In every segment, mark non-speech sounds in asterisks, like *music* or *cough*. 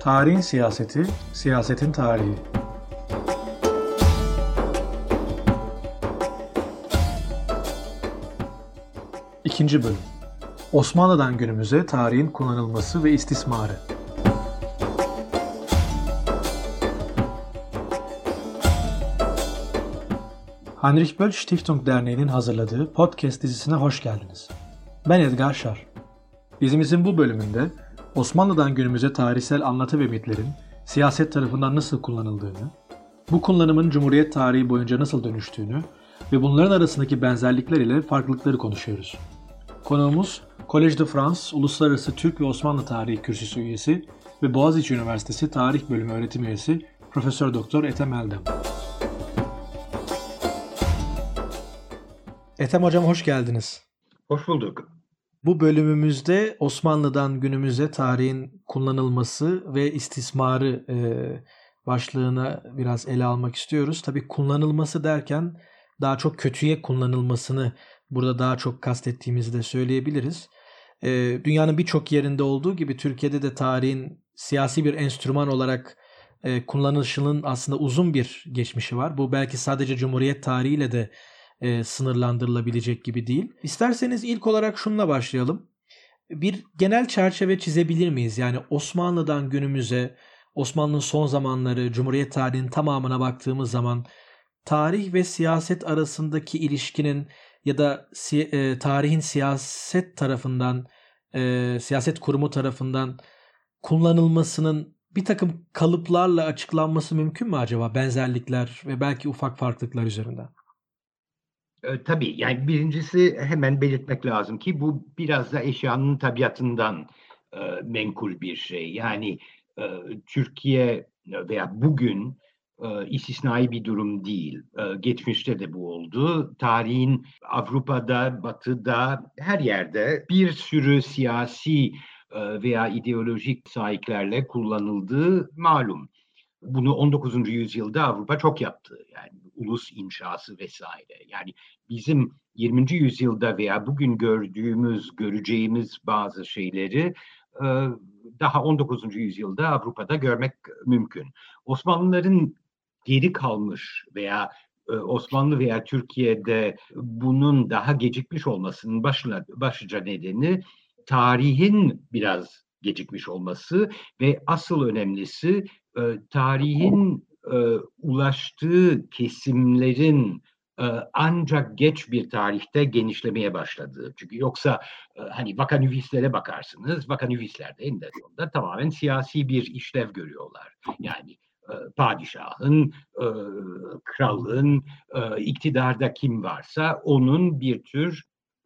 Tarihin siyaseti, siyasetin tarihi. İkinci bölüm. Osmanlı'dan günümüze tarihin kullanılması ve istismarı. Heinrich Böll Stiftung Derneği'nin hazırladığı podcast dizisine hoş geldiniz. Ben Edgar Şar. Dizimizin bu bölümünde Osmanlı'dan günümüze tarihsel anlatı ve mitlerin siyaset tarafından nasıl kullanıldığını, bu kullanımın Cumhuriyet tarihi boyunca nasıl dönüştüğünü ve bunların arasındaki benzerlikler ile farklılıkları konuşuyoruz. Konuğumuz Collège de France Uluslararası Türk ve Osmanlı Tarihi Kürsüsü üyesi ve Boğaziçi Üniversitesi Tarih Bölümü öğretim üyesi Profesör Doktor Ethem Eldem. Ethem Hocam hoş geldiniz. Hoş bulduk. Bu bölümümüzde Osmanlı'dan günümüze tarihin kullanılması ve istismarı e, başlığına biraz ele almak istiyoruz. Tabii kullanılması derken daha çok kötüye kullanılmasını burada daha çok kastettiğimizi de söyleyebiliriz. E, dünyanın birçok yerinde olduğu gibi Türkiye'de de tarihin siyasi bir enstrüman olarak e, kullanılışının aslında uzun bir geçmişi var. Bu belki sadece Cumhuriyet tarihiyle de e, sınırlandırılabilecek gibi değil. İsterseniz ilk olarak şununla başlayalım. Bir genel çerçeve çizebilir miyiz? Yani Osmanlı'dan günümüze, Osmanlı'nın son zamanları, Cumhuriyet tarihinin tamamına baktığımız zaman tarih ve siyaset arasındaki ilişkinin ya da si- e, tarihin siyaset tarafından, e, siyaset kurumu tarafından kullanılmasının bir takım kalıplarla açıklanması mümkün mü acaba? Benzerlikler ve belki ufak farklılıklar üzerinden. E, tabii yani birincisi hemen belirtmek lazım ki bu biraz da eşyanın tabiatından e, menkul bir şey. Yani e, Türkiye veya bugün e, istisnai bir durum değil. E, geçmişte de bu oldu. Tarihin Avrupa'da, Batı'da her yerde bir sürü siyasi e, veya ideolojik sahiplerle kullanıldığı malum. Bunu 19. yüzyılda Avrupa çok yaptı. Yani ulus inşası vesaire. Yani bizim 20. yüzyılda veya bugün gördüğümüz, göreceğimiz bazı şeyleri e, daha 19. yüzyılda Avrupa'da görmek mümkün. Osmanlıların geri kalmış veya e, Osmanlı veya Türkiye'de bunun daha gecikmiş olmasının başına, başlıca nedeni tarihin biraz gecikmiş olması ve asıl önemlisi e, tarihin e, ulaştığı kesimlerin e, ancak geç bir tarihte genişlemeye başladığı. Çünkü yoksa e, hani vakanüvislere bakarsınız, vakanüvisler de eninde sonunda tamamen siyasi bir işlev görüyorlar. Yani e, padişahın, e, kralın, e, iktidarda kim varsa onun bir tür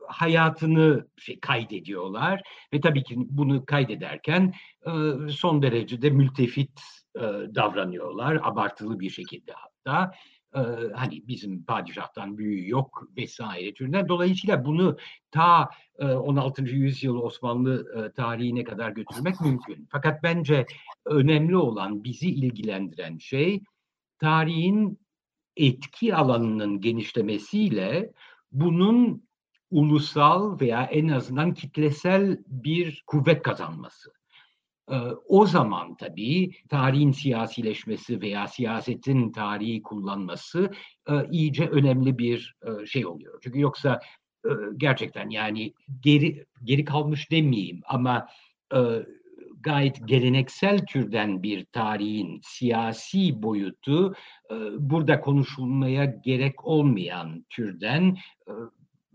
hayatını şey, kaydediyorlar ve tabii ki bunu kaydederken son derecede mültefit e, davranıyorlar abartılı bir şekilde hatta e, hani bizim padişahtan büyüğü yok vesaire türünden. Dolayısıyla bunu ta e, 16. yüzyıl Osmanlı e, tarihine kadar götürmek mümkün. Fakat bence önemli olan bizi ilgilendiren şey tarihin etki alanının genişlemesiyle bunun ulusal veya en azından kitlesel bir kuvvet kazanması. O zaman tabii tarihin siyasileşmesi veya siyasetin tarihi kullanması iyice önemli bir şey oluyor. Çünkü yoksa gerçekten yani geri geri kalmış demeyeyim ama gayet geleneksel türden bir tarihin siyasi boyutu burada konuşulmaya gerek olmayan türden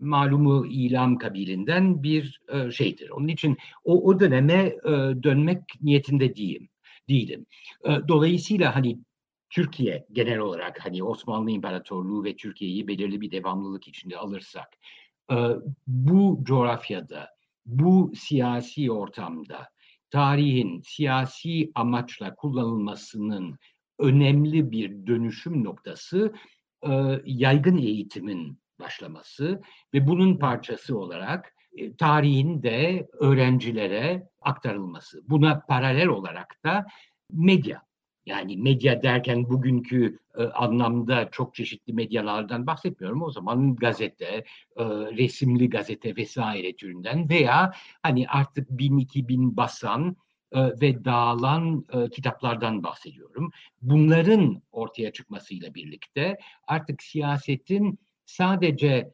malumu ilam kabilinden bir e, şeydir. Onun için o, o döneme e, dönmek niyetinde değilim. değilim. E, dolayısıyla hani Türkiye genel olarak hani Osmanlı İmparatorluğu ve Türkiye'yi belirli bir devamlılık içinde alırsak e, bu coğrafyada, bu siyasi ortamda tarihin siyasi amaçla kullanılmasının önemli bir dönüşüm noktası e, yaygın eğitimin başlaması ve bunun parçası olarak e, tarihin de öğrencilere aktarılması. Buna paralel olarak da medya yani medya derken bugünkü e, anlamda çok çeşitli medyalardan bahsetmiyorum. O zaman gazete, e, resimli gazete vesaire türünden veya hani artık bin iki bin basan ve dağılan kitaplardan bahsediyorum. Bunların ortaya çıkmasıyla birlikte artık siyasetin sadece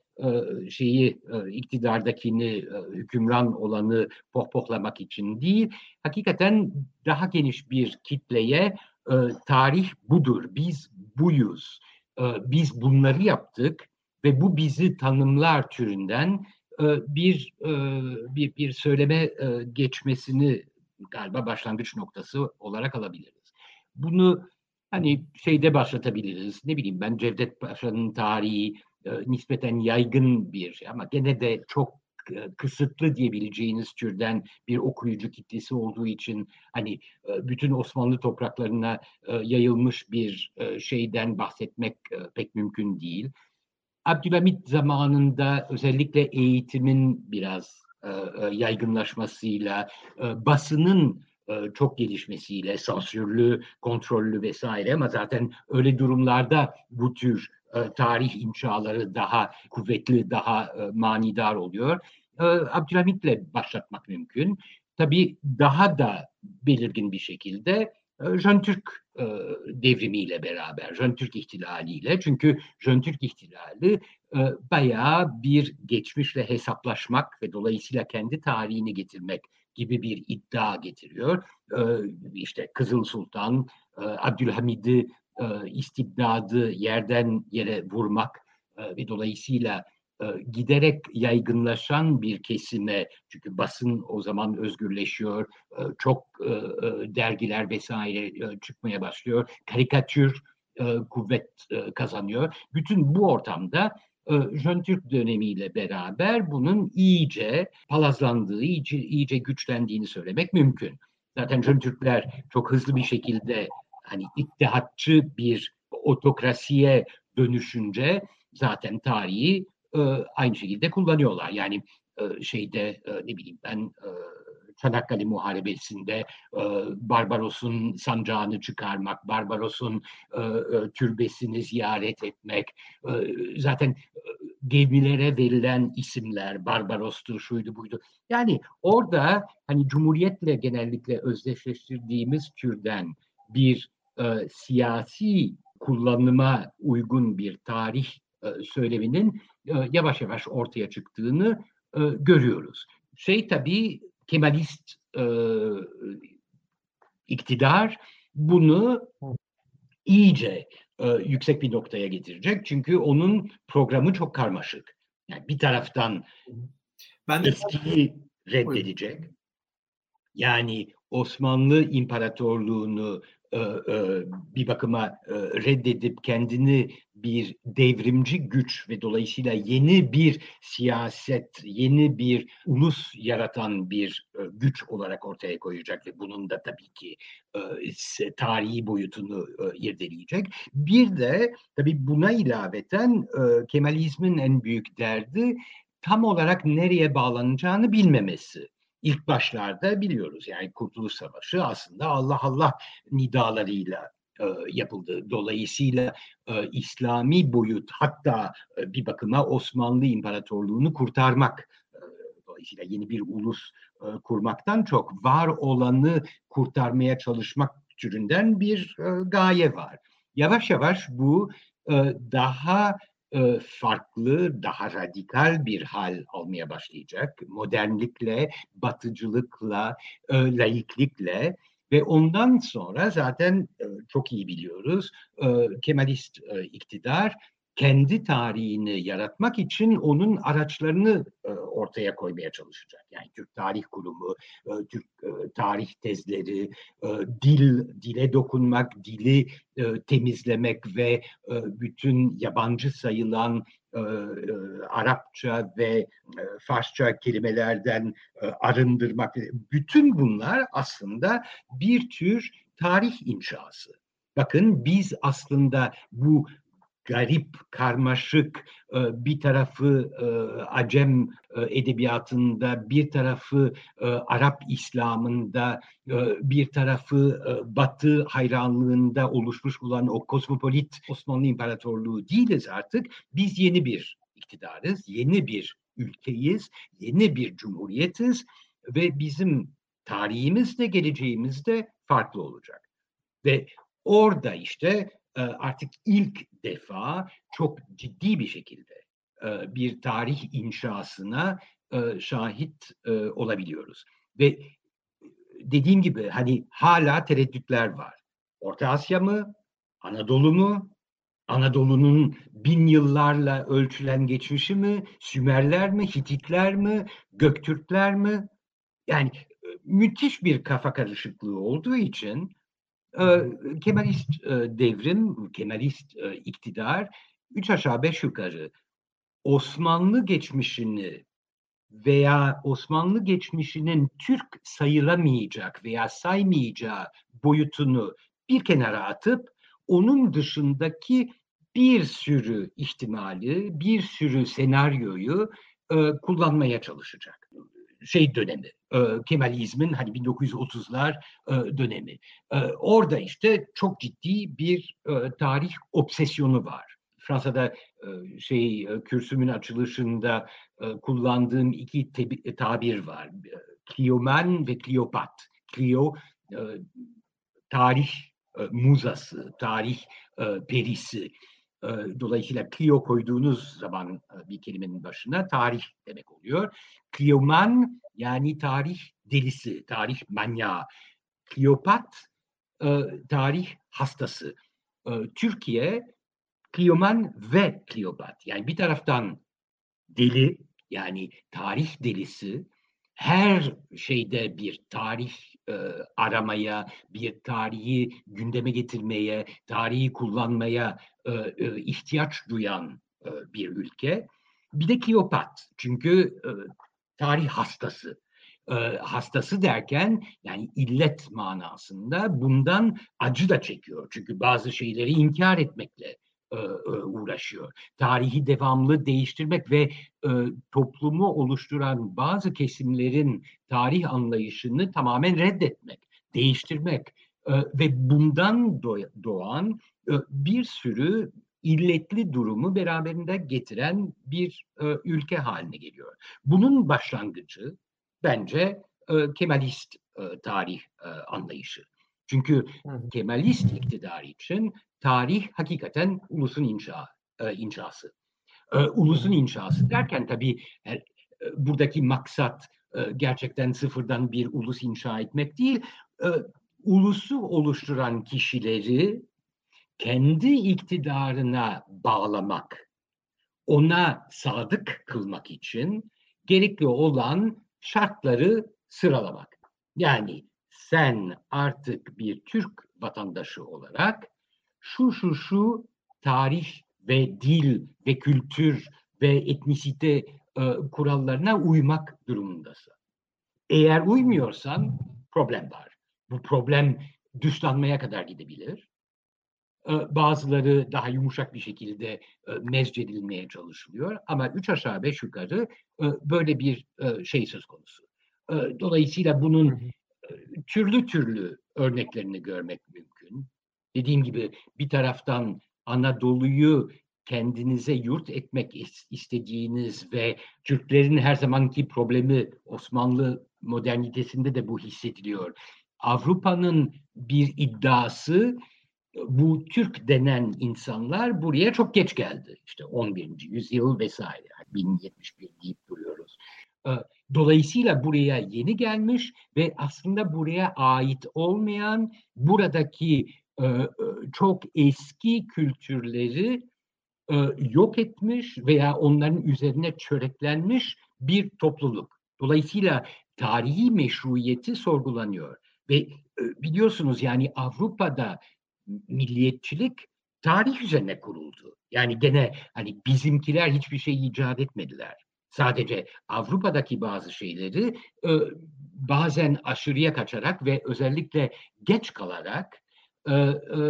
şeyi iktidardakini hükümran olanı pohpohlamak için değil hakikaten daha geniş bir kitleye tarih budur biz buyuz biz bunları yaptık ve bu bizi tanımlar türünden bir bir bir söyleme geçmesini galiba başlangıç noktası olarak alabiliriz. Bunu hani şeyde başlatabiliriz. Ne bileyim ben Cevdet Paşa'nın tarihi e, nispeten yaygın bir ama gene de çok e, kısıtlı diyebileceğiniz türden bir okuyucu kitlesi olduğu için hani e, bütün Osmanlı topraklarına yayılmış bir şeyden bahsetmek pek mümkün değil. Abdülhamit zamanında özellikle eğitimin biraz yaygınlaşmasıyla, basının çok gelişmesiyle, sansürlü, kontrollü vesaire ama zaten öyle durumlarda bu tür tarih inşaları daha kuvvetli, daha manidar oluyor. Abdülhamit'le başlatmak mümkün. Tabii daha da belirgin bir şekilde Jön Türk devrimiyle beraber, Jön Türk ihtilaliyle. Çünkü Jön Türk ihtilali bayağı bir geçmişle hesaplaşmak ve dolayısıyla kendi tarihini getirmek gibi bir iddia getiriyor. İşte Kızıl Sultan, Abdülhamid'i istibdadı yerden yere vurmak ve dolayısıyla giderek yaygınlaşan bir kesime çünkü basın o zaman özgürleşiyor çok dergiler vesaire çıkmaya başlıyor karikatür kuvvet kazanıyor bütün bu ortamda Jön Türk dönemiyle beraber bunun iyice palazlandığı, iyice, iyice güçlendiğini söylemek mümkün. Zaten Jön Türkler çok hızlı bir şekilde hani ittihatçı bir otokrasiye dönüşünce zaten tarihi e, aynı şekilde kullanıyorlar. Yani e, şeyde e, ne bileyim ben e, Çanakkale Muharebesi'nde e, Barbaros'un sancağını çıkarmak, Barbaros'un e, e, türbesini ziyaret etmek, e, zaten e, gemilere verilen isimler, Barbaros'tu, şuydu buydu. Yani orada hani Cumhuriyet'le genellikle özdeşleştirdiğimiz türden bir e, siyasi kullanıma uygun bir tarih e, söyleminin e, yavaş yavaş ortaya çıktığını e, görüyoruz. Şey tabii Kemalist e, iktidar bunu iyice e, yüksek bir noktaya getirecek. Çünkü onun programı çok karmaşık. Yani bir taraftan ben eskiyi reddedecek. Yani Osmanlı İmparatorluğunu bir bakıma e, reddedip kendini bir devrimci güç ve dolayısıyla yeni bir siyaset, yeni bir ulus yaratan bir güç olarak ortaya koyacak ve bunun da tabii ki tarihi boyutunu irdeleyecek. Bir de tabii buna ilaveten Kemalizmin en büyük derdi tam olarak nereye bağlanacağını bilmemesi ilk başlarda biliyoruz yani Kurtuluş Savaşı aslında Allah Allah nidalarıyla e, yapıldı. Dolayısıyla e, İslami boyut hatta e, bir bakıma Osmanlı İmparatorluğunu kurtarmak e, dolayısıyla yeni bir ulus e, kurmaktan çok var olanı kurtarmaya çalışmak türünden bir e, gaye var. Yavaş yavaş bu daha farklı, daha radikal bir hal almaya başlayacak. Modernlikle, batıcılıkla, e, laiklikle ve ondan sonra zaten e, çok iyi biliyoruz Kemalist iktidar kendi tarihini yaratmak için onun araçlarını e, ortaya koymaya çalışacak. Yani Türk Tarih Kurumu, e, Türk e, tarih tezleri, dil, dile dokunmak, dili temizlemek ve bütün yabancı sayılan Arapça ve Farsça kelimelerden arındırmak. Bütün bunlar aslında bir tür tarih inşası. Bakın biz aslında bu garip, karmaşık, e, bir tarafı e, Acem e, edebiyatında, bir tarafı Arap İslam'ında, bir tarafı Batı hayranlığında oluşmuş olan o kozmopolit Osmanlı İmparatorluğu değiliz artık. Biz yeni bir iktidarız, yeni bir ülkeyiz, yeni bir cumhuriyetiz ve bizim tarihimiz de geleceğimiz de farklı olacak. Ve orada işte artık ilk defa çok ciddi bir şekilde bir tarih inşasına şahit olabiliyoruz. Ve dediğim gibi hani hala tereddütler var. Orta Asya mı? Anadolu mu? Anadolu'nun bin yıllarla ölçülen geçmişi mi? Sümerler mi? Hititler mi? Göktürkler mi? Yani müthiş bir kafa karışıklığı olduğu için Kemalist devrim, Kemalist iktidar üç aşağı beş yukarı Osmanlı geçmişini veya Osmanlı geçmişinin Türk sayılamayacak veya saymayacağı boyutunu bir kenara atıp onun dışındaki bir sürü ihtimali, bir sürü senaryoyu e, kullanmaya çalışacak. Şey dönemi, e, Kemalizmin hani 1930'lar e, dönemi. E, orada işte çok ciddi bir e, tarih obsesyonu var. Fransa'da e, şey e, kürsümün açılışında e, kullandığım iki tebi, tabir var. Clioman ve Cleopat. Clio tarih muzası, tarih perisi. Dolayısıyla Clio koyduğunuz zaman bir kelimenin başına tarih demek oluyor. Clioman yani tarih delisi, tarih manyağı. Kleopat tarih hastası. Türkiye Kleoman ve Kleopat. Yani bir taraftan deli yani tarih delisi her şeyde bir tarih e, aramaya, bir tarihi gündeme getirmeye, tarihi kullanmaya e, e, ihtiyaç duyan e, bir ülke. Bir de Kleopat çünkü e, tarih hastası. E, hastası derken yani illet manasında bundan acı da çekiyor. Çünkü bazı şeyleri inkar etmekle e, e, uğraşıyor. Tarihi devamlı değiştirmek ve e, toplumu oluşturan bazı kesimlerin tarih anlayışını tamamen reddetmek, değiştirmek ve bundan doğan bir sürü illetli durumu beraberinde getiren bir ülke haline geliyor. Bunun başlangıcı bence Kemalist tarih anlayışı. Çünkü Kemalist iktidar için tarih hakikaten ulusun inşa, inşası. Ulusun inşası derken tabii e, buradaki maksat gerçekten sıfırdan bir ulus inşa etmek değil. Ulusu oluşturan kişileri kendi iktidarına bağlamak, ona sadık kılmak için gerekli olan şartları sıralamak. Yani sen artık bir Türk vatandaşı olarak şu şu şu tarih ve dil ve kültür ve etnisite e, kurallarına uymak durumundasın. Eğer uymuyorsan problem var. Bu problem dışlanmaya kadar gidebilir. Bazıları daha yumuşak bir şekilde mezcedilmeye çalışılıyor. Ama üç aşağı beş yukarı böyle bir şey söz konusu. Dolayısıyla bunun türlü türlü örneklerini görmek mümkün dediğim gibi bir taraftan Anadolu'yu kendinize yurt etmek istediğiniz ve Türklerin her zamanki problemi Osmanlı modernitesinde de bu hissediliyor. Avrupa'nın bir iddiası bu Türk denen insanlar buraya çok geç geldi. İşte 11. yüzyıl vesaire. 1071 deyip duruyoruz. Ee, dolayısıyla buraya yeni gelmiş ve aslında buraya ait olmayan buradaki çok eski kültürleri yok etmiş veya onların üzerine çöreklenmiş bir topluluk. Dolayısıyla tarihi meşruiyeti sorgulanıyor. Ve biliyorsunuz yani Avrupa'da milliyetçilik tarih üzerine kuruldu. Yani gene hani bizimkiler hiçbir şey icat etmediler. Sadece Avrupa'daki bazı şeyleri bazen aşırıya kaçarak ve özellikle geç kalarak e, e,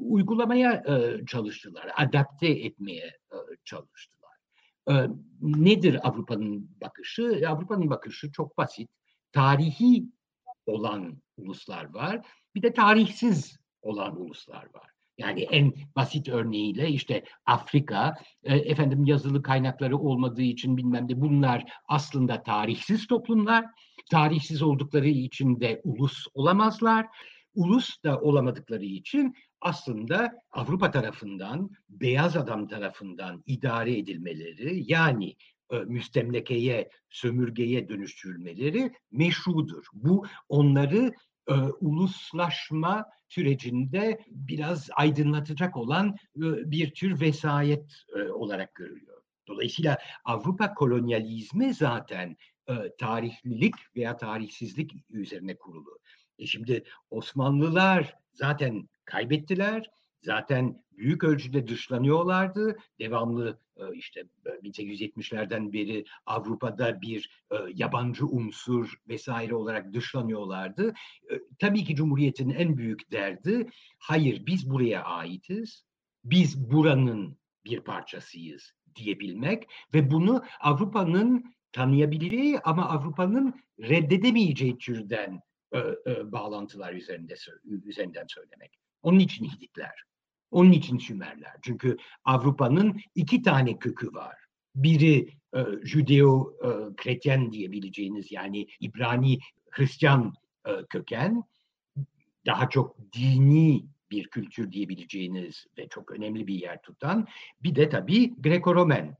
uygulamaya e, çalıştılar, adapte etmeye e, çalıştılar. E, nedir Avrupa'nın bakışı? Avrupa'nın bakışı çok basit. Tarihi olan uluslar var, bir de tarihsiz olan uluslar var. Yani en basit örneğiyle işte Afrika, e, efendim yazılı kaynakları olmadığı için bilmem de bunlar aslında tarihsiz toplumlar. Tarihsiz oldukları için de ulus olamazlar. Ulus da olamadıkları için aslında Avrupa tarafından, beyaz adam tarafından idare edilmeleri yani e, müstemlekeye, sömürgeye dönüştürülmeleri meşrudur. Bu onları e, uluslaşma sürecinde biraz aydınlatacak olan e, bir tür vesayet e, olarak görülüyor. Dolayısıyla Avrupa kolonyalizmi zaten e, tarihlilik veya tarihsizlik üzerine kurulu. E şimdi Osmanlılar zaten kaybettiler zaten büyük ölçüde dışlanıyorlardı. Devamlı e, işte 1870'lerden e, beri Avrupa'da bir e, yabancı unsur vesaire olarak dışlanıyorlardı. Tabii ki Cumhuriyet'in en büyük derdi, hayır biz buraya aitiz, biz buranın bir parçasıyız diyebilmek ve bunu Avrupa'nın tanıyabileceği ama Avrupa'nın reddedemeyeceği türden bağlantılar üzerinde üzerinden söylemek. Onun için Hititler. Onun için Sümerler. Çünkü Avrupa'nın iki tane kökü var. Biri e, Judeo-Kretyen e, diyebileceğiniz yani İbrani Hristiyan e, köken. Daha çok dini bir kültür diyebileceğiniz ve çok önemli bir yer tutan. Bir de tabii Greko-Romen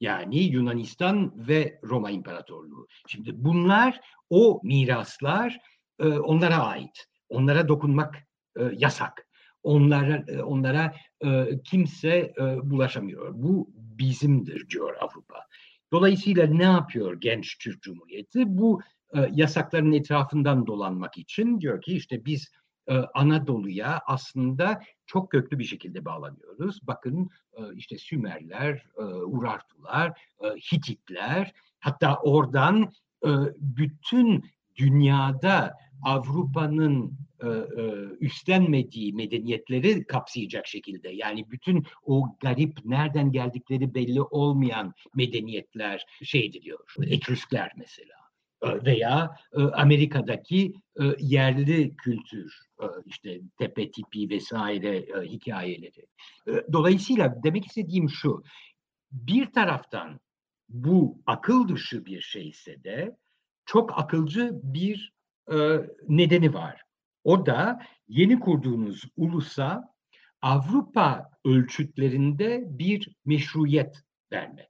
yani Yunanistan ve Roma İmparatorluğu. Şimdi bunlar o miraslar e, onlara ait. Onlara dokunmak e, yasak onlara e, onlara e, kimse e, bulaşamıyor. Bu bizimdir diyor Avrupa. Dolayısıyla ne yapıyor genç Türk Cumhuriyeti? Bu e, yasakların etrafından dolanmak için diyor ki işte biz e, Anadolu'ya aslında çok köklü bir şekilde bağlanıyoruz. Bakın e, işte Sümerler, e, Urartular, e, Hititler hatta oradan e, bütün dünyada Avrupa'nın e, e, üstlenmediği medeniyetleri kapsayacak şekilde yani bütün o garip nereden geldikleri belli olmayan medeniyetler şey ediliyor. Etrüskler mesela e, veya Amerika'daki yerli kültür, işte tepe tipi vesaire hikayeleri. Dolayısıyla demek istediğim şu, bir taraftan bu akıl dışı bir şeyse de çok akılcı bir nedeni var. O da yeni kurduğunuz ulusa Avrupa ölçütlerinde bir meşruiyet vermek.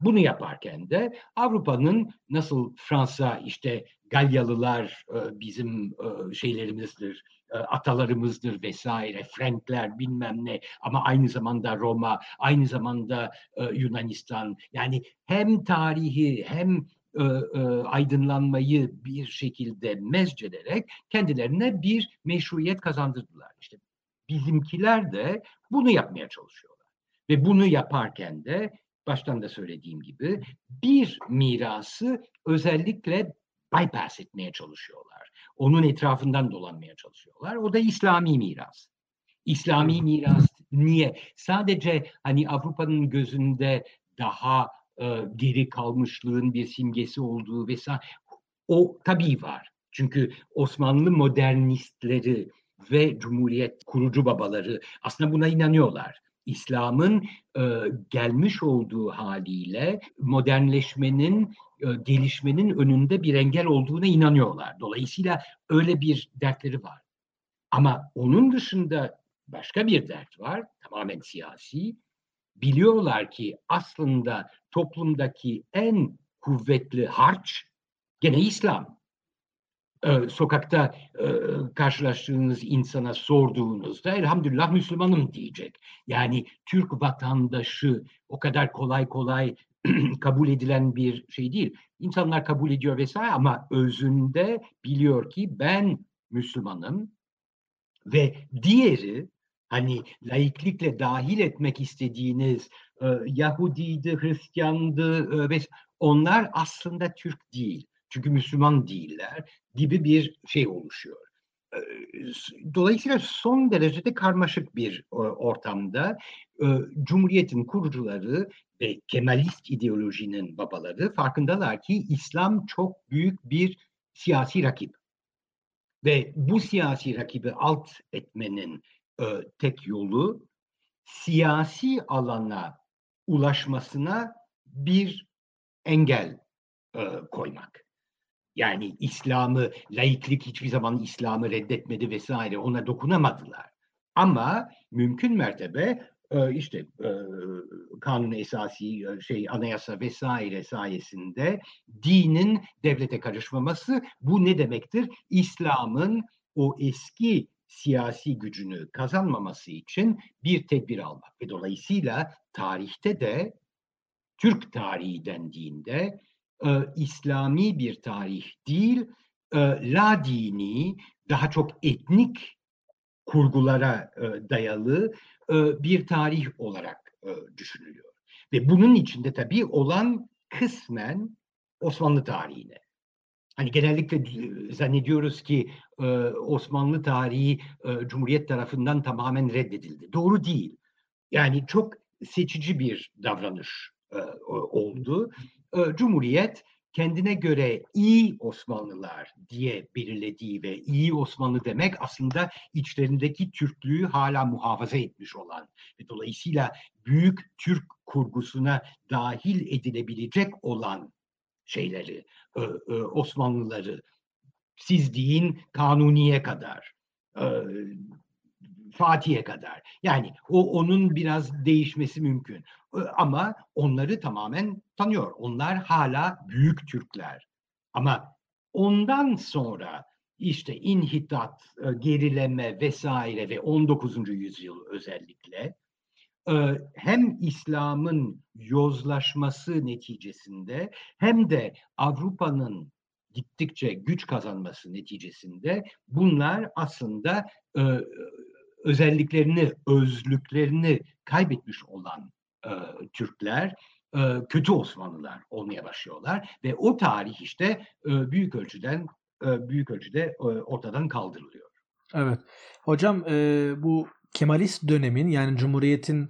Bunu yaparken de Avrupa'nın nasıl Fransa işte Galyalılar bizim şeylerimizdir, atalarımızdır vesaire, Frankler bilmem ne ama aynı zamanda Roma, aynı zamanda Yunanistan yani hem tarihi hem e, e, aydınlanmayı bir şekilde mezcederek kendilerine bir meşruiyet kazandırdılar. İşte bizimkiler de bunu yapmaya çalışıyorlar. Ve bunu yaparken de baştan da söylediğim gibi bir mirası özellikle bypass etmeye çalışıyorlar. Onun etrafından dolanmaya çalışıyorlar. O da İslami miras. İslami miras niye? Sadece hani Avrupa'nın gözünde daha geri kalmışlığın bir simgesi olduğu vesaire o tabii var. Çünkü Osmanlı modernistleri ve Cumhuriyet kurucu babaları aslında buna inanıyorlar. İslam'ın e, gelmiş olduğu haliyle modernleşmenin, e, gelişmenin önünde bir engel olduğuna inanıyorlar. Dolayısıyla öyle bir dertleri var. Ama onun dışında başka bir dert var, tamamen siyasi biliyorlar ki aslında toplumdaki en kuvvetli harç gene İslam. Ee, sokakta e, karşılaştığınız insana sorduğunuzda elhamdülillah Müslümanım diyecek. Yani Türk vatandaşı o kadar kolay kolay *clears throat* kabul edilen bir şey değil. İnsanlar kabul ediyor vesaire ama özünde biliyor ki ben Müslümanım ve diğeri hani laiklikle dahil etmek istediğiniz e, Yahudiydi, Hristiyandı e, ve onlar aslında Türk değil. Çünkü Müslüman değiller gibi bir şey oluşuyor. E, dolayısıyla son derecede karmaşık bir e, ortamda e, Cumhuriyet'in kurucuları ve Kemalist ideolojinin babaları farkındalar ki İslam çok büyük bir siyasi rakip. Ve bu siyasi rakibi alt etmenin e, tek yolu siyasi alana ulaşmasına bir engel e, koymak. Yani İslam'ı, laiklik hiçbir zaman İslam'ı reddetmedi vesaire ona dokunamadılar. Ama mümkün mertebe e, işte e, kanun esası e, şey anayasa vesaire sayesinde dinin devlete karışmaması bu ne demektir? İslam'ın o eski siyasi gücünü kazanmaması için bir tedbir almak ve dolayısıyla tarihte de Türk tarihi dendiğinde e, İslami bir tarih değil, e, la dini, daha çok etnik kurgulara e, dayalı e, bir tarih olarak e, düşünülüyor. Ve bunun içinde tabii olan kısmen Osmanlı tarihine. Hani genellikle zannediyoruz ki Osmanlı tarihi Cumhuriyet tarafından tamamen reddedildi. Doğru değil. Yani çok seçici bir davranış oldu. Cumhuriyet kendine göre iyi Osmanlılar diye belirlediği ve iyi Osmanlı demek aslında içlerindeki Türklüğü hala muhafaza etmiş olan ve dolayısıyla büyük Türk kurgusuna dahil edilebilecek olan şeyleri, e, e, Osmanlıları siz deyin Kanuni'ye kadar, e, Fatih'e kadar. Yani o onun biraz değişmesi mümkün. Ama onları tamamen tanıyor. Onlar hala büyük Türkler. Ama ondan sonra işte inhitat, gerileme vesaire ve 19. yüzyıl özellikle hem İslam'ın yozlaşması neticesinde hem de Avrupa'nın gittikçe güç kazanması neticesinde bunlar aslında özelliklerini, özlüklerini kaybetmiş olan e, Türkler e, kötü Osmanlılar olmaya başlıyorlar ve o tarih işte e, büyük ölçüden e, büyük ölçüde e, ortadan kaldırılıyor. Evet. Hocam e, bu Kemalist dönemin yani Cumhuriyet'in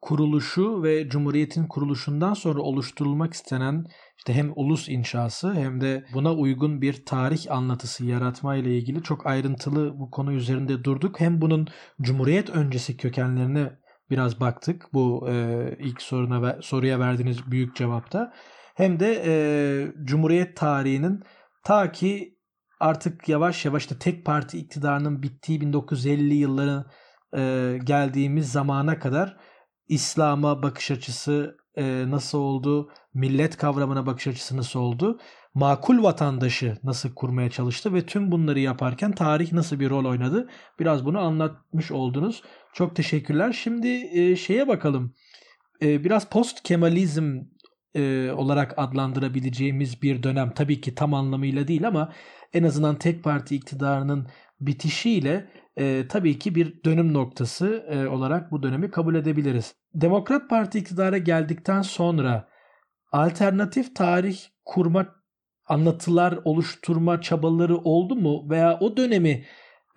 kuruluşu ve Cumhuriyet'in kuruluşundan sonra oluşturulmak istenen işte hem ulus inşası hem de buna uygun bir tarih anlatısı yaratma ile ilgili çok ayrıntılı bu konu üzerinde durduk. Hem bunun Cumhuriyet öncesi kökenlerine biraz baktık bu e, ilk soruna soruya verdiğiniz büyük cevapta. Hem de e, Cumhuriyet tarihinin ta ki artık yavaş yavaş da tek parti iktidarının bittiği 1950'li yılların e, geldiğimiz zamana kadar İslam'a bakış açısı e, nasıl oldu, millet kavramına bakış açısı nasıl oldu, makul vatandaşı nasıl kurmaya çalıştı ve tüm bunları yaparken tarih nasıl bir rol oynadı biraz bunu anlatmış oldunuz. Çok teşekkürler. Şimdi e, şeye bakalım. E, biraz post Kemalizm e, olarak adlandırabileceğimiz bir dönem. Tabii ki tam anlamıyla değil ama en azından tek parti iktidarının bitişiyle e, tabii ki bir dönüm noktası e, olarak bu dönemi kabul edebiliriz. Demokrat Parti iktidara geldikten sonra alternatif tarih kurma anlatılar oluşturma çabaları oldu mu veya o dönemi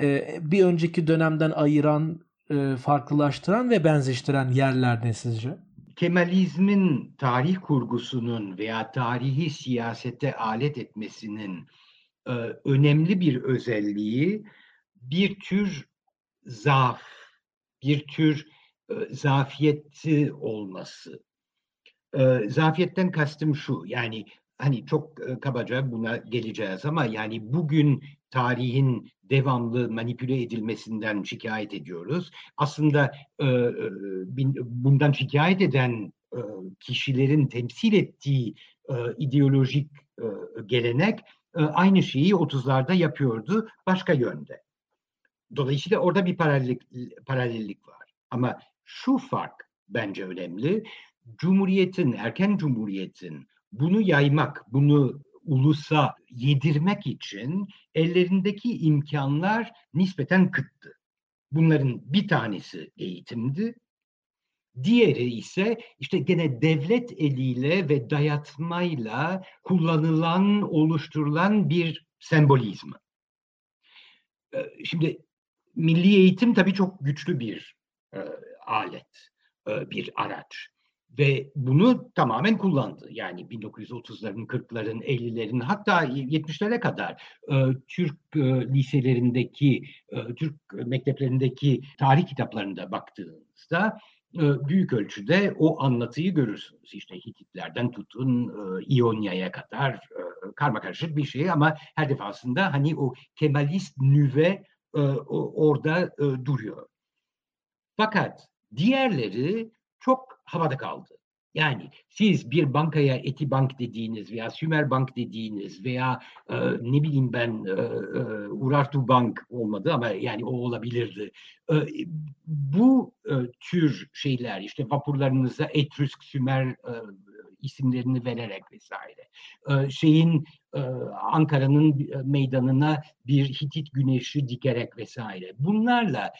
e, bir önceki dönemden ayıran e, farklılaştıran ve benzeştiren yerler ne sizce? Kemalizmin tarih kurgusunun veya tarihi siyasete alet etmesinin e, önemli bir özelliği bir tür zaaf, bir tür zafiyeti olması. Zafiyetten kastım şu, yani hani çok kabaca buna geleceğiz ama yani bugün tarihin devamlı manipüle edilmesinden şikayet ediyoruz. Aslında bundan şikayet eden kişilerin temsil ettiği ideolojik gelenek aynı şeyi 30'larda yapıyordu başka yönde. Dolayısıyla orada bir paralellik, paralellik var. Ama şu fark bence önemli. Cumhuriyetin, erken cumhuriyetin bunu yaymak, bunu ulusa yedirmek için ellerindeki imkanlar nispeten kıttı. Bunların bir tanesi eğitimdi. Diğeri ise işte gene devlet eliyle ve dayatmayla kullanılan, oluşturulan bir sembolizm. Ee, şimdi milli eğitim tabii çok güçlü bir e, alet, e, bir araç Ve bunu tamamen kullandı. Yani 1930'ların, 40'ların, 50'lerin hatta 70'lere kadar e, Türk e, liselerindeki, e, Türk mekteplerindeki tarih kitaplarında baktığınızda e, büyük ölçüde o anlatıyı görürsünüz. İşte Hititlerden tutun e, İonya'ya kadar e, karma karışık bir şey ama her defasında hani o Kemalist nüve e, orada e, duruyor. Fakat diğerleri çok havada kaldı. Yani siz bir bankaya Etibank dediğiniz veya Sümer Bank dediğiniz veya e, ne bileyim ben e, e, Urartu Bank olmadı ama yani o olabilirdi. E, bu e, tür şeyler işte vapurlarınıza Etrüsk, Sümer e, isimlerini vererek vesaire. E, şeyin e, Ankara'nın meydanına bir Hitit güneşi dikerek vesaire. Bunlarla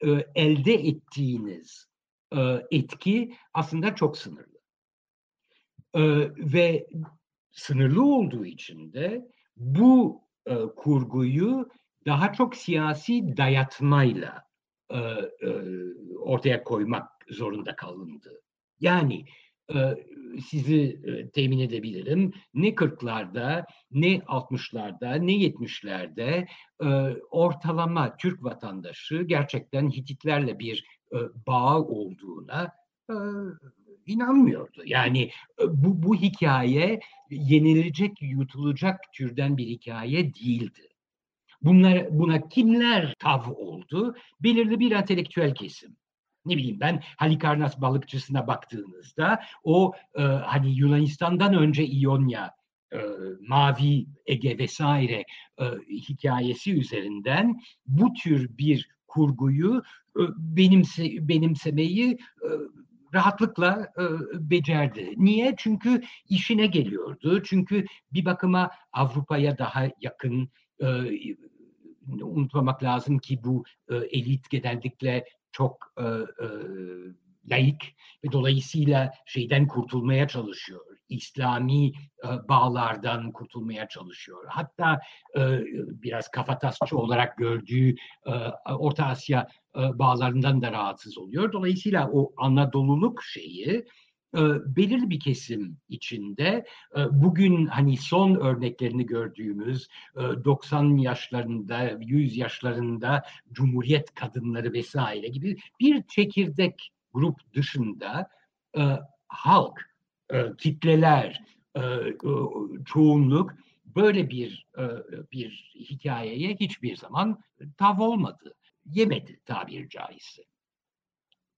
e, elde ettiğiniz e, etki aslında çok sınırlı. E, ve sınırlı olduğu için de bu e, kurguyu daha çok siyasi dayatmayla e, e, ortaya koymak zorunda kalındı. Yani e, sizi e, temin edebilirim. Ne 40'larda, ne 60'larda, ne 70'lerde e, ortalama Türk vatandaşı gerçekten Hititlerle bir e, bağ olduğuna inanmıyordu. Yani bu, bu hikaye yenilecek, yutulacak türden bir hikaye değildi. Bunlar, buna kimler tav oldu? Belirli bir entelektüel kesim. Ne bileyim ben Halikarnas balıkçısına baktığınızda o e, hani Yunanistan'dan önce İonya e, Mavi Ege vesaire e, hikayesi üzerinden bu tür bir kurguyu benimse, benimsemeyi rahatlıkla becerdi. Niye? Çünkü işine geliyordu. Çünkü bir bakıma Avrupa'ya daha yakın unutmamak lazım ki bu elit genellikle çok e, e, laik ve dolayısıyla şeyden kurtulmaya çalışıyor. İslami e, bağlardan kurtulmaya çalışıyor. Hatta e, biraz kafatasçı olarak gördüğü e, Orta Asya e, bağlarından da rahatsız oluyor. Dolayısıyla o Anadoluluk şeyi e, belirli bir kesim içinde e, bugün hani son örneklerini gördüğümüz e, 90 yaşlarında, 100 yaşlarında cumhuriyet kadınları vesaire gibi bir çekirdek grup dışında e, halk, e, kitleler, e, e, çoğunluk böyle bir e, bir hikayeye hiçbir zaman tav olmadı. Yemedi tabiri caizse.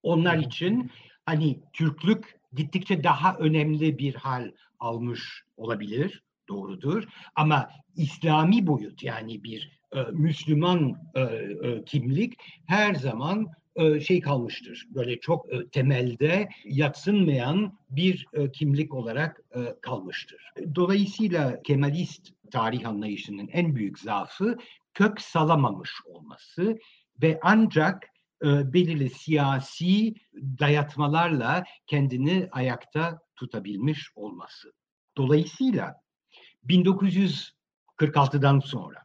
Onlar için hani Türklük gittikçe daha önemli bir hal almış olabilir, doğrudur. Ama İslami boyut yani bir e, Müslüman e, e, kimlik her zaman e, şey kalmıştır. Böyle çok e, temelde yatsınmayan bir e, kimlik olarak e, kalmıştır. Dolayısıyla Kemalist tarih anlayışının en büyük zaafı kök salamamış olması ve ancak belirli siyasi dayatmalarla kendini ayakta tutabilmiş olması. Dolayısıyla 1946'dan sonra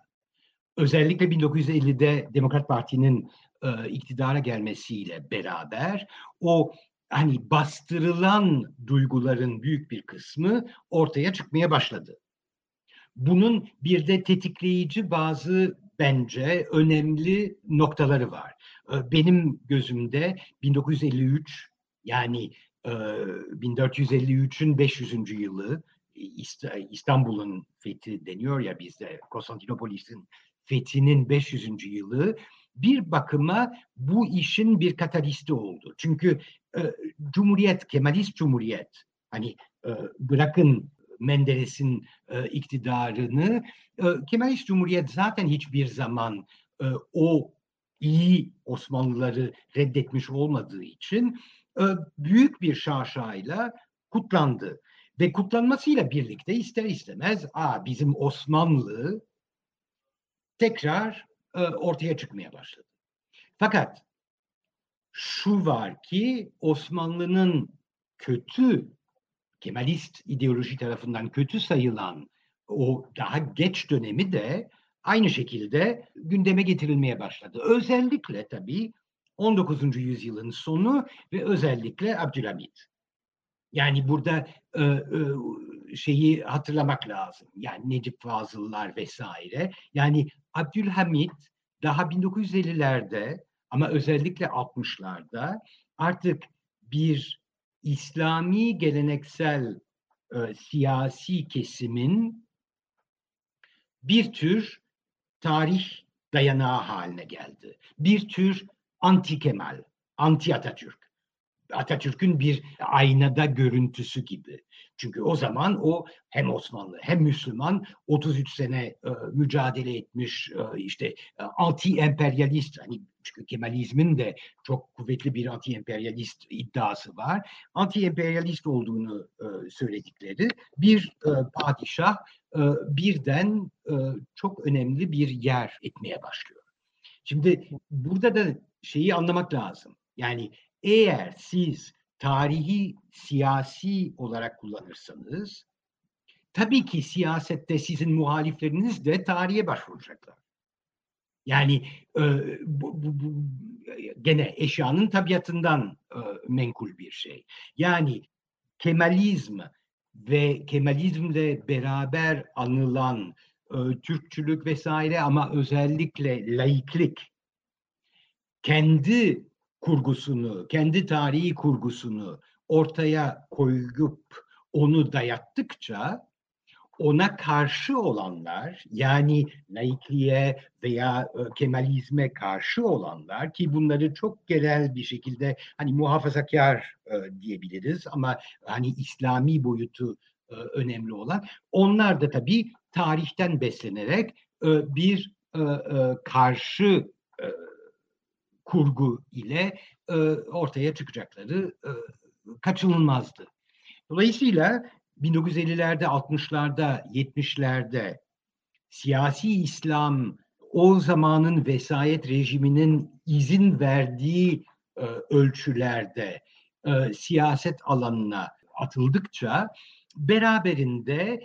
özellikle 1950'de Demokrat Parti'nin e, iktidara gelmesiyle beraber o hani bastırılan duyguların büyük bir kısmı ortaya çıkmaya başladı. Bunun bir de tetikleyici bazı bence önemli noktaları var. Ee, benim gözümde 1953 yani 1453'ün e, 500. yılı İstanbul'un fethi deniyor ya bizde Konstantinopolis'in fethinin 500. yılı bir bakıma bu işin bir katalisti oldu. Çünkü e, Cumhuriyet, Kemalist Cumhuriyet hani e, bırakın Menderes'in e, iktidarını e, Kemalist Cumhuriyet zaten hiçbir zaman e, o iyi Osmanlıları reddetmiş olmadığı için e, büyük bir şaşayla kutlandı. Ve kutlanmasıyla birlikte ister istemez Aa, bizim Osmanlı tekrar e, ortaya çıkmaya başladı. Fakat şu var ki Osmanlı'nın kötü Kemalist ideoloji tarafından kötü sayılan o daha geç dönemi de aynı şekilde gündeme getirilmeye başladı. Özellikle tabii 19. yüzyılın sonu ve özellikle Abdülhamit. Yani burada e, e, şeyi hatırlamak lazım. Yani Necip Fazıllar vesaire. Yani Abdülhamit daha 1950'lerde ama özellikle 60'larda artık bir İslami geleneksel e, siyasi kesimin bir tür tarih dayanağı haline geldi. Bir tür anti Kemal, anti Atatürk. Atatürk'ün bir aynada görüntüsü gibi. Çünkü o zaman o hem Osmanlı hem Müslüman 33 sene e, mücadele etmiş e, işte e, anti emperyalist hani çünkü Kemalizmin de çok kuvvetli bir anti emperyalist iddiası var. Anti emperyalist olduğunu e, söyledikleri bir e, padişah e, birden e, çok önemli bir yer etmeye başlıyor. Şimdi burada da şeyi anlamak lazım. Yani eğer siz tarihi siyasi olarak kullanırsanız tabii ki siyasette sizin muhalifleriniz de tarihe başvuracaklar. Yani e, bu, bu, bu gene eşyanın tabiatından e, menkul bir şey. Yani Kemalizm ve Kemalizmle beraber anılan e, Türkçülük vesaire ama özellikle laiklik kendi kurgusunu, kendi tarihi kurgusunu ortaya koyup onu dayattıkça ona karşı olanlar yani laikliğe veya e, Kemalizme karşı olanlar ki bunları çok genel bir şekilde hani muhafazakar e, diyebiliriz ama hani İslami boyutu e, önemli olan onlar da tabii tarihten beslenerek bir karşı kurgu ile ortaya çıkacakları kaçınılmazdı. Dolayısıyla 1950'lerde, 60'larda, 70'lerde siyasi İslam o zamanın vesayet rejiminin izin verdiği e, ölçülerde e, siyaset alanına atıldıkça beraberinde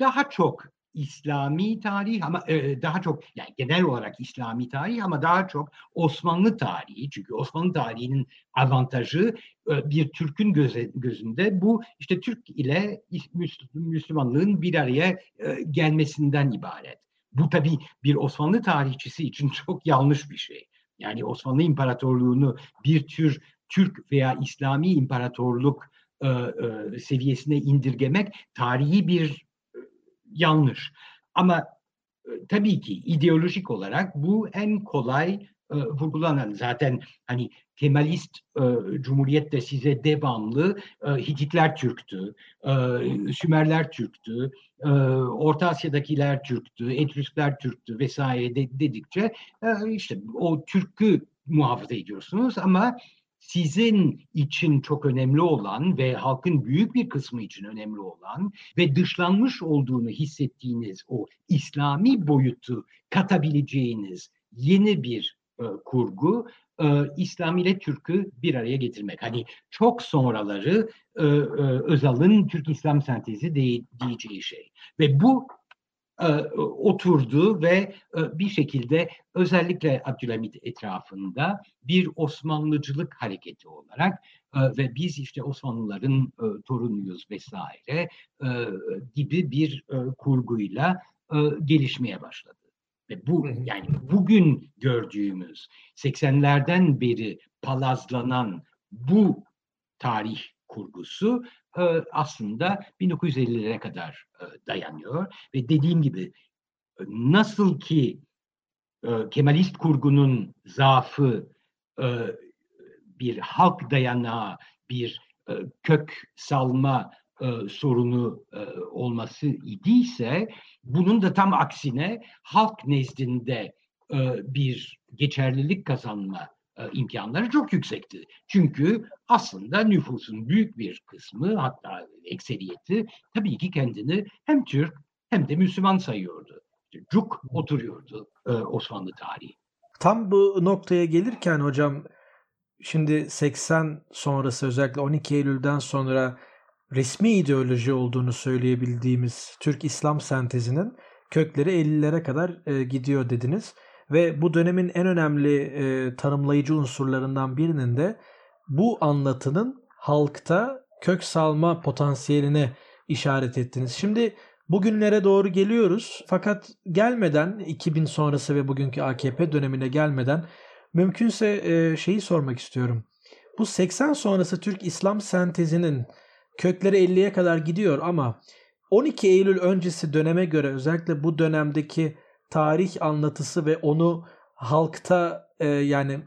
daha çok İslami tarih ama e, daha çok yani genel olarak İslami tarih ama daha çok Osmanlı tarihi çünkü Osmanlı tarihinin avantajı e, bir Türk'ün göze, gözünde bu işte Türk ile Müslümanlığın bir araya e, gelmesinden ibaret. Bu tabii bir Osmanlı tarihçisi için *laughs* çok yanlış bir şey. Yani Osmanlı İmparatorluğunu bir tür Türk veya İslami imparatorluk e, e, seviyesine indirgemek tarihi bir yanlış. Ama e, tabii ki ideolojik olarak bu en kolay e, vurgulanan zaten hani Kemalist e, Cumhuriyet de size devamlı e, Hititler Türktü, e, Sümerler Türktü, e, Orta Asya'dakiler Türktü, Etrüskler Türktü vesaire de, dedikçe e, işte o Türk'ü muhafaza ediyorsunuz ama sizin için çok önemli olan ve halkın büyük bir kısmı için önemli olan ve dışlanmış olduğunu hissettiğiniz o İslami boyutu katabileceğiniz yeni bir e, kurgu e, İslam ile Türk'ü bir araya getirmek. Hani çok sonraları e, e, Özal'ın Türk-İslam sentezi de, diyeceği şey. Ve bu oturdu ve e, bir şekilde özellikle Abdülhamit etrafında bir Osmanlıcılık hareketi olarak e, ve biz işte Osmanlıların torunuyuz vesaire gibi bir kurguyla gelişmeye başladı. Ve bu yani bugün gördüğümüz 80'lerden beri palazlanan bu tarih kurgusu e, aslında 1950'lere kadar dayanıyor ve dediğim gibi nasıl ki Kemalist kurgunun zaafı bir halk dayanağı, bir kök salma sorunu olması idiyse bunun da tam aksine halk nezdinde bir geçerlilik kazanma imkanları çok yüksekti. Çünkü aslında nüfusun büyük bir kısmı hatta ekseriyeti tabii ki kendini hem Türk hem de Müslüman sayıyordu. Cuk oturuyordu e, Osmanlı tarihi. Tam bu noktaya gelirken hocam şimdi 80 sonrası özellikle 12 Eylül'den sonra resmi ideoloji olduğunu söyleyebildiğimiz Türk İslam sentezinin kökleri 50'lere kadar e, gidiyor dediniz. Ve bu dönemin en önemli e, tanımlayıcı unsurlarından birinin de bu anlatının halkta kök salma potansiyeline işaret ettiniz. Şimdi bugünlere doğru geliyoruz fakat gelmeden 2000 sonrası ve bugünkü AKP dönemine gelmeden mümkünse e, şeyi sormak istiyorum. Bu 80 sonrası Türk İslam sentezinin kökleri 50'ye kadar gidiyor ama 12 Eylül öncesi döneme göre özellikle bu dönemdeki tarih anlatısı ve onu halkta e, yani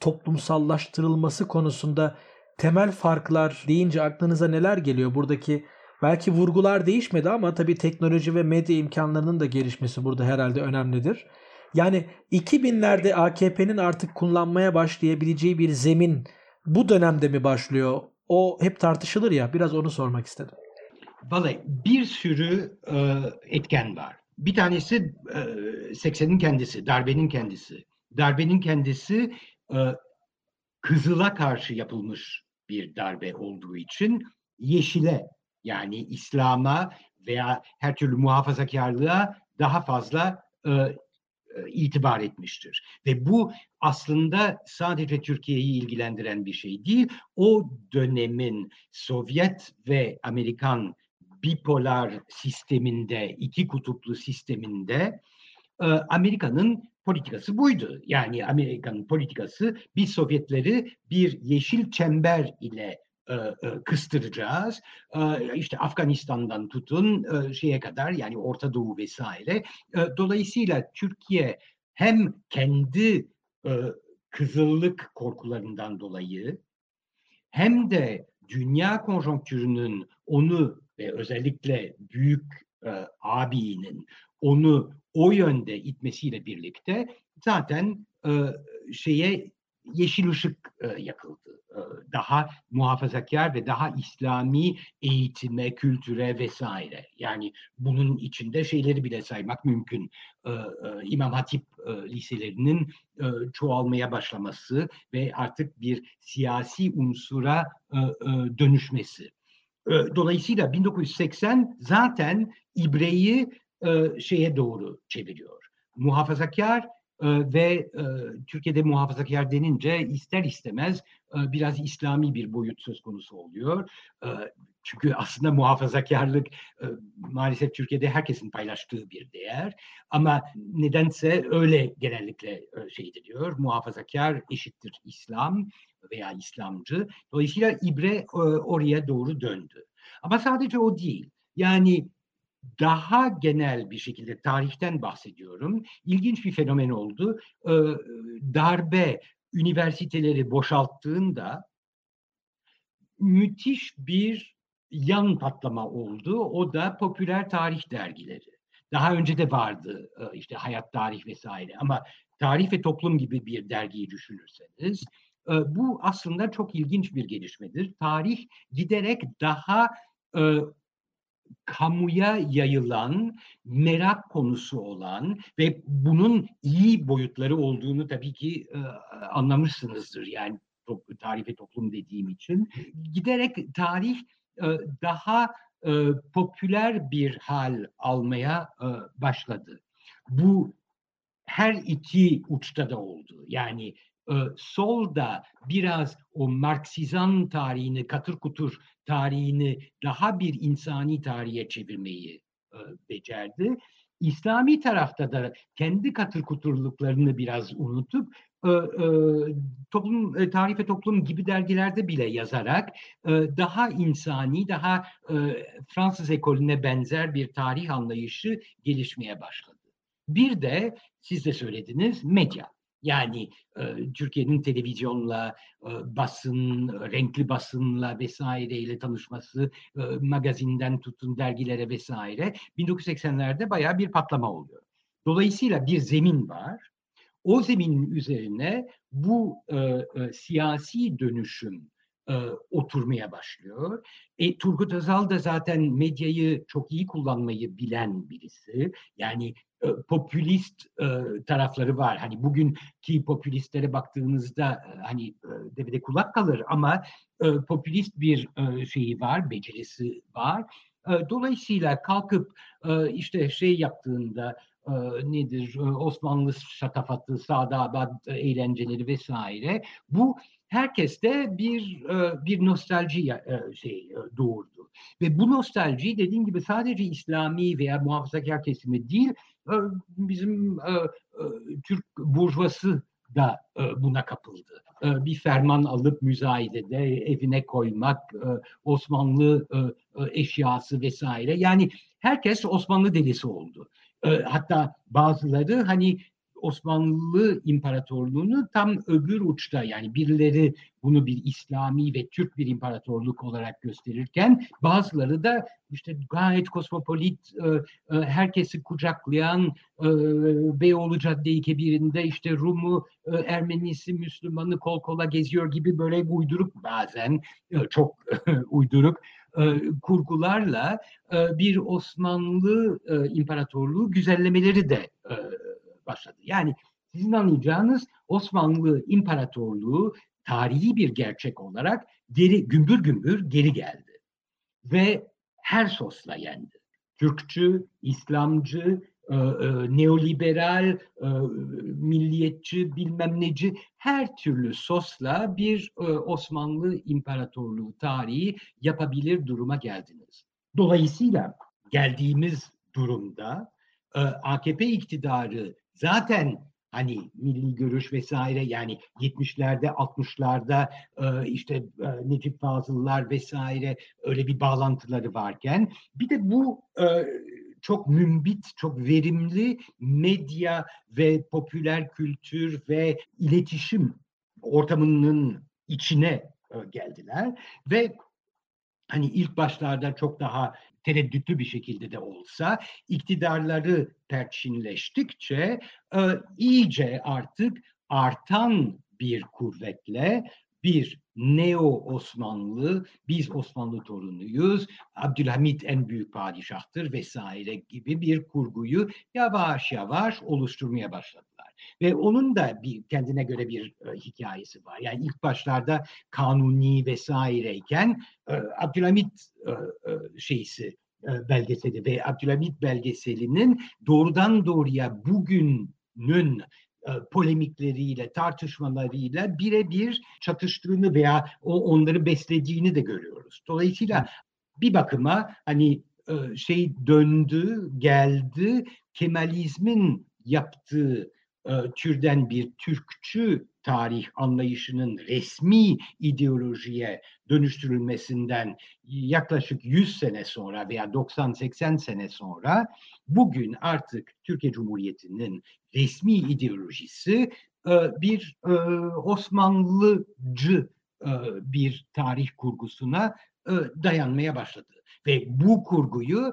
toplumsallaştırılması konusunda temel farklar deyince aklınıza neler geliyor? Buradaki belki vurgular değişmedi ama tabii teknoloji ve medya imkanlarının da gelişmesi burada herhalde önemlidir. Yani 2000'lerde AKP'nin artık kullanmaya başlayabileceği bir zemin bu dönemde mi başlıyor? O hep tartışılır ya. Biraz onu sormak istedim. Vallahi bir sürü e, etken var. Bir tanesi e, 80'in kendisi, darbenin kendisi. Darbenin kendisi e, Kızıl'a karşı yapılmış bir darbe olduğu için Yeşile yani İslam'a veya her türlü muhafazakarlığa daha fazla e, e, itibar etmiştir. Ve bu aslında sadece Türkiye'yi ilgilendiren bir şey değil. O dönemin Sovyet ve Amerikan bipolar sisteminde, iki kutuplu sisteminde e, Amerika'nın politikası buydu. Yani Amerika'nın politikası biz Sovyetleri bir yeşil çember ile e, e, kıstıracağız. İşte Afganistan'dan tutun şeye kadar yani Orta Doğu vesaire. Dolayısıyla Türkiye hem kendi kızıllık korkularından dolayı hem de dünya konjonktürünün onu ve özellikle büyük e, abinin onu o yönde itmesiyle birlikte zaten e, şeye yeşil ışık e, yakıldı. E, daha muhafazakar ve daha İslami eğitime, kültüre vesaire. Yani bunun içinde şeyleri bile saymak mümkün. E, e, İmam Hatip e, liselerinin e, çoğalmaya başlaması ve artık bir siyasi unsura e, e, dönüşmesi. E, dolayısıyla 1980 zaten ibreyi e, şeye doğru çeviriyor. Muhafazakar e, ve e, Türkiye'de muhafazakar denince ister istemez biraz İslami bir boyut söz konusu oluyor. Çünkü aslında muhafazakarlık maalesef Türkiye'de herkesin paylaştığı bir değer. Ama nedense öyle genellikle şey ediliyor. Muhafazakar eşittir İslam veya İslamcı. Dolayısıyla ibre e, oraya doğru döndü. Ama sadece o değil. Yani daha genel bir şekilde tarihten bahsediyorum. İlginç bir fenomen oldu. Ee, darbe üniversiteleri boşalttığında müthiş bir yan patlama oldu. O da popüler tarih dergileri. Daha önce de vardı e, işte hayat tarih vesaire ama tarih ve toplum gibi bir dergiyi düşünürseniz e, bu aslında çok ilginç bir gelişmedir. Tarih giderek daha kamuya yayılan, merak konusu olan ve bunun iyi boyutları olduğunu tabii ki e, anlamışsınızdır. Yani tarih ve toplum dediğim için. Giderek tarih e, daha e, popüler bir hal almaya e, başladı. Bu her iki uçta da oldu. Yani e, sol da biraz o Marksizan tarihini, katır kutur tarihini daha bir insani tarihe çevirmeyi e, becerdi. İslami tarafta da kendi katır kuturluklarını biraz unutup e, e, toplum e, tarih ve toplum gibi dergilerde bile yazarak daha insani, daha Fransız ekolüne benzer bir tarih anlayışı gelişmeye başladı. Bir de siz de söylediniz medya. Yani e, Türkiye'nin televizyonla, e, basın, renkli basınla vesaireyle tanışması, e, magazinden tutun dergilere vesaire 1980'lerde bayağı bir patlama oluyor. Dolayısıyla bir zemin var. O zeminin üzerine bu e, e, siyasi dönüşüm e, oturmaya başlıyor. E, Turgut Özal da zaten medyayı çok iyi kullanmayı bilen birisi. Yani e, popülist e, tarafları var. Hani bugünkü popülistlere baktığınızda e, hani e, devede kulak kalır ama e, popülist bir e, şeyi var, becerisi var. E, dolayısıyla kalkıp e, işte şey yaptığında e, nedir e, Osmanlı şatafatı, Sadabat eğlenceleri vesaire. Bu herkeste bir e, bir nostalji şey doğurdu. Ve bu nostalji dediğim gibi sadece İslami veya muhafazakar kesimi değil, bizim Türk burjuvası da buna kapıldı. Bir ferman alıp müzayedede evine koymak, Osmanlı eşyası vesaire. Yani herkes Osmanlı delisi oldu. Hatta bazıları hani Osmanlı İmparatorluğu'nu tam öbür uçta yani birileri bunu bir İslami ve Türk bir imparatorluk olarak gösterirken bazıları da işte gayet kosmopolit, e, e, herkesi kucaklayan e, Beyoğlu Cadde-i Kebir'inde işte Rum'u, Ermenisi, Müslümanı kol kola geziyor gibi böyle uyduruk bazen çok *laughs* uyduruk kurgularla bir Osmanlı İmparatorluğu güzellemeleri de başladı. Yani sizin anlayacağınız Osmanlı İmparatorluğu tarihi bir gerçek olarak geri gümbür gümbür geri geldi. Ve her sosla yendi. Türkçü, İslamcı, e, e, neoliberal, e, milliyetçi, bilmem neci her türlü sosla bir e, Osmanlı İmparatorluğu tarihi yapabilir duruma geldiniz. Dolayısıyla geldiğimiz durumda e, AKP iktidarı zaten hani milli görüş vesaire yani 70'lerde 60'larda e, işte e, Necip Fazıllar vesaire öyle bir bağlantıları varken bir de bu e, çok mümbit, çok verimli medya ve popüler kültür ve iletişim ortamının içine geldiler. Ve hani ilk başlarda çok daha tereddütlü bir şekilde de olsa iktidarları perçinleştikçe e, iyice artık artan bir kuvvetle bir Neo Osmanlı, biz Osmanlı torunuyuz, Abdülhamit en büyük padişahtır vesaire gibi bir kurguyu yavaş yavaş oluşturmaya başladılar. Ve onun da bir kendine göre bir e, hikayesi var. Yani ilk başlarda kanuni vesaireyken e, Abdülhamit e, e, şeysi e, belgeseli ve Abdülhamit belgeselinin doğrudan doğruya bugünün e, polemikleriyle, tartışmalarıyla birebir çatıştığını veya o onları beslediğini de görüyoruz. Dolayısıyla bir bakıma hani e, şey döndü, geldi, Kemalizmin yaptığı e, türden bir Türkçü tarih anlayışının resmi ideolojiye dönüştürülmesinden yaklaşık 100 sene sonra veya 90-80 sene sonra bugün artık Türkiye Cumhuriyeti'nin resmi ideolojisi e, bir e, Osmanlıcı bir tarih kurgusuna dayanmaya başladı. Ve bu kurguyu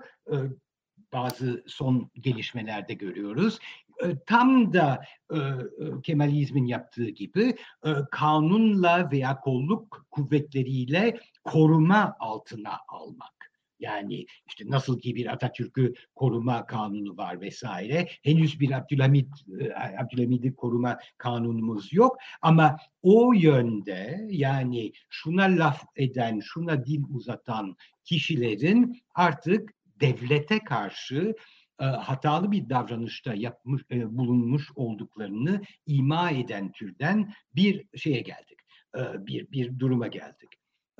bazı son gelişmelerde görüyoruz. E, tam da e, e, Kemalizmin yaptığı gibi e, kanunla veya kolluk kuvvetleriyle koruma altına almak. Yani işte nasıl ki bir Atatürk'ü koruma kanunu var vesaire. Henüz bir Abdülhamit e, Abdülhamid'i koruma kanunumuz yok ama o yönde yani şuna laf eden, şuna dil uzatan kişilerin artık devlete karşı e, hatalı bir davranışta yapmış e, bulunmuş olduklarını ima eden türden bir şeye geldik. E, bir bir duruma geldik.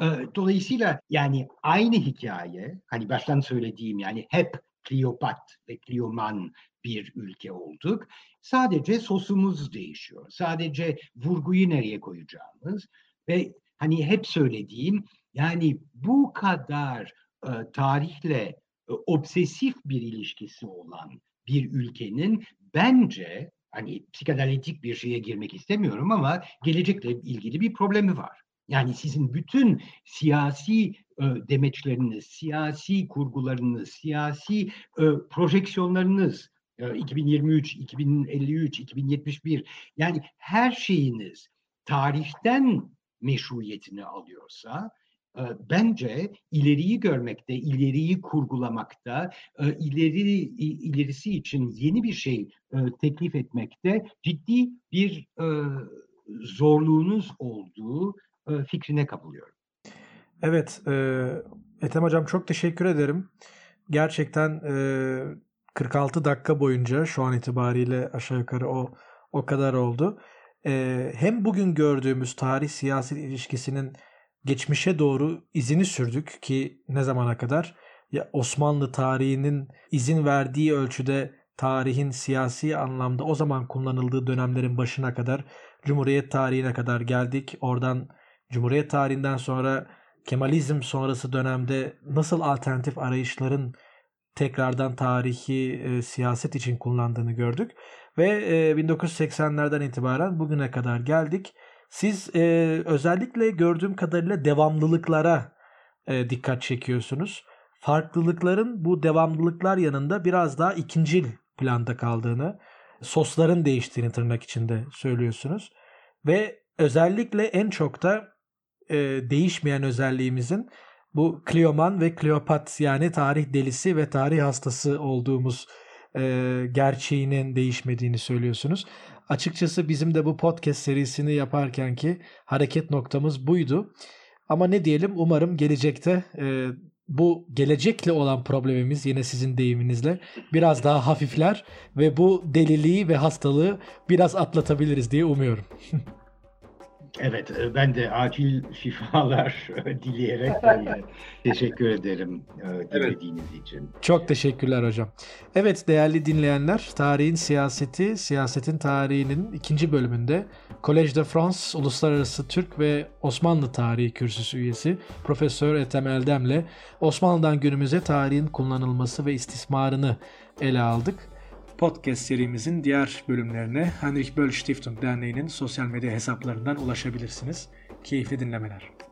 E, dolayısıyla yani aynı hikaye hani baştan söylediğim yani hep Kleopat ve Kleoman bir ülke olduk. Sadece sosumuz değişiyor. Sadece vurguyu nereye koyacağımız ve hani hep söylediğim yani bu kadar e, tarihle obsesif bir ilişkisi olan bir ülkenin bence hani psikanalitik bir şeye girmek istemiyorum ama gelecekle ilgili bir problemi var. Yani sizin bütün siyasi e, demeçleriniz, siyasi kurgularınız, siyasi e, projeksiyonlarınız, e, 2023, 2053, 2071 yani her şeyiniz tarihten meşruiyetini alıyorsa bence ileriyi görmekte, ileriyi kurgulamakta, e, ileri ilerisi için yeni bir şey e, teklif etmekte ciddi bir e, zorluğunuz olduğu fikrine kapılıyorum. Evet, Ethem Hocam çok teşekkür ederim. Gerçekten 46 dakika boyunca şu an itibariyle aşağı yukarı o o kadar oldu. Ee, hem bugün gördüğümüz tarih siyaset ilişkisinin geçmişe doğru izini sürdük ki ne zamana kadar ya Osmanlı tarihinin izin verdiği ölçüde tarihin siyasi anlamda o zaman kullanıldığı dönemlerin başına kadar Cumhuriyet tarihine kadar geldik. Oradan Cumhuriyet tarihinden sonra Kemalizm sonrası dönemde nasıl alternatif arayışların tekrardan tarihi e, siyaset için kullandığını gördük. Ve e, 1980'lerden itibaren bugüne kadar geldik. Siz e, özellikle gördüğüm kadarıyla devamlılıklara e, dikkat çekiyorsunuz. Farklılıkların bu devamlılıklar yanında biraz daha ikincil planda kaldığını, sosların değiştiğini tırnak içinde söylüyorsunuz. Ve özellikle en çok da e, değişmeyen özelliğimizin bu Kleoman ve Kleopat yani tarih delisi ve tarih hastası olduğumuz e, gerçeğinin değişmediğini söylüyorsunuz. Açıkçası bizim de bu podcast serisini yaparken ki hareket noktamız buydu. Ama ne diyelim umarım gelecekte e, bu gelecekle olan problemimiz yine sizin deyiminizle biraz daha hafifler ve bu deliliği ve hastalığı biraz atlatabiliriz diye umuyorum. *laughs* Evet, e, ben de acil *laughs* şifalar dileyerek yani teşekkür ederim e, dinlediğiniz evet. için. Çok teşekkürler hocam. Evet değerli dinleyenler, tarihin siyaseti, siyasetin tarihinin ikinci bölümünde Collège de France Uluslararası Türk ve Osmanlı Tarihi Kürsüsü üyesi Profesör Ethem Eldem'le Osmanlı'dan günümüze tarihin kullanılması ve istismarını ele aldık podcast serimizin diğer bölümlerine Heinrich Böll Stiftung Derneği'nin sosyal medya hesaplarından ulaşabilirsiniz. Keyifli dinlemeler.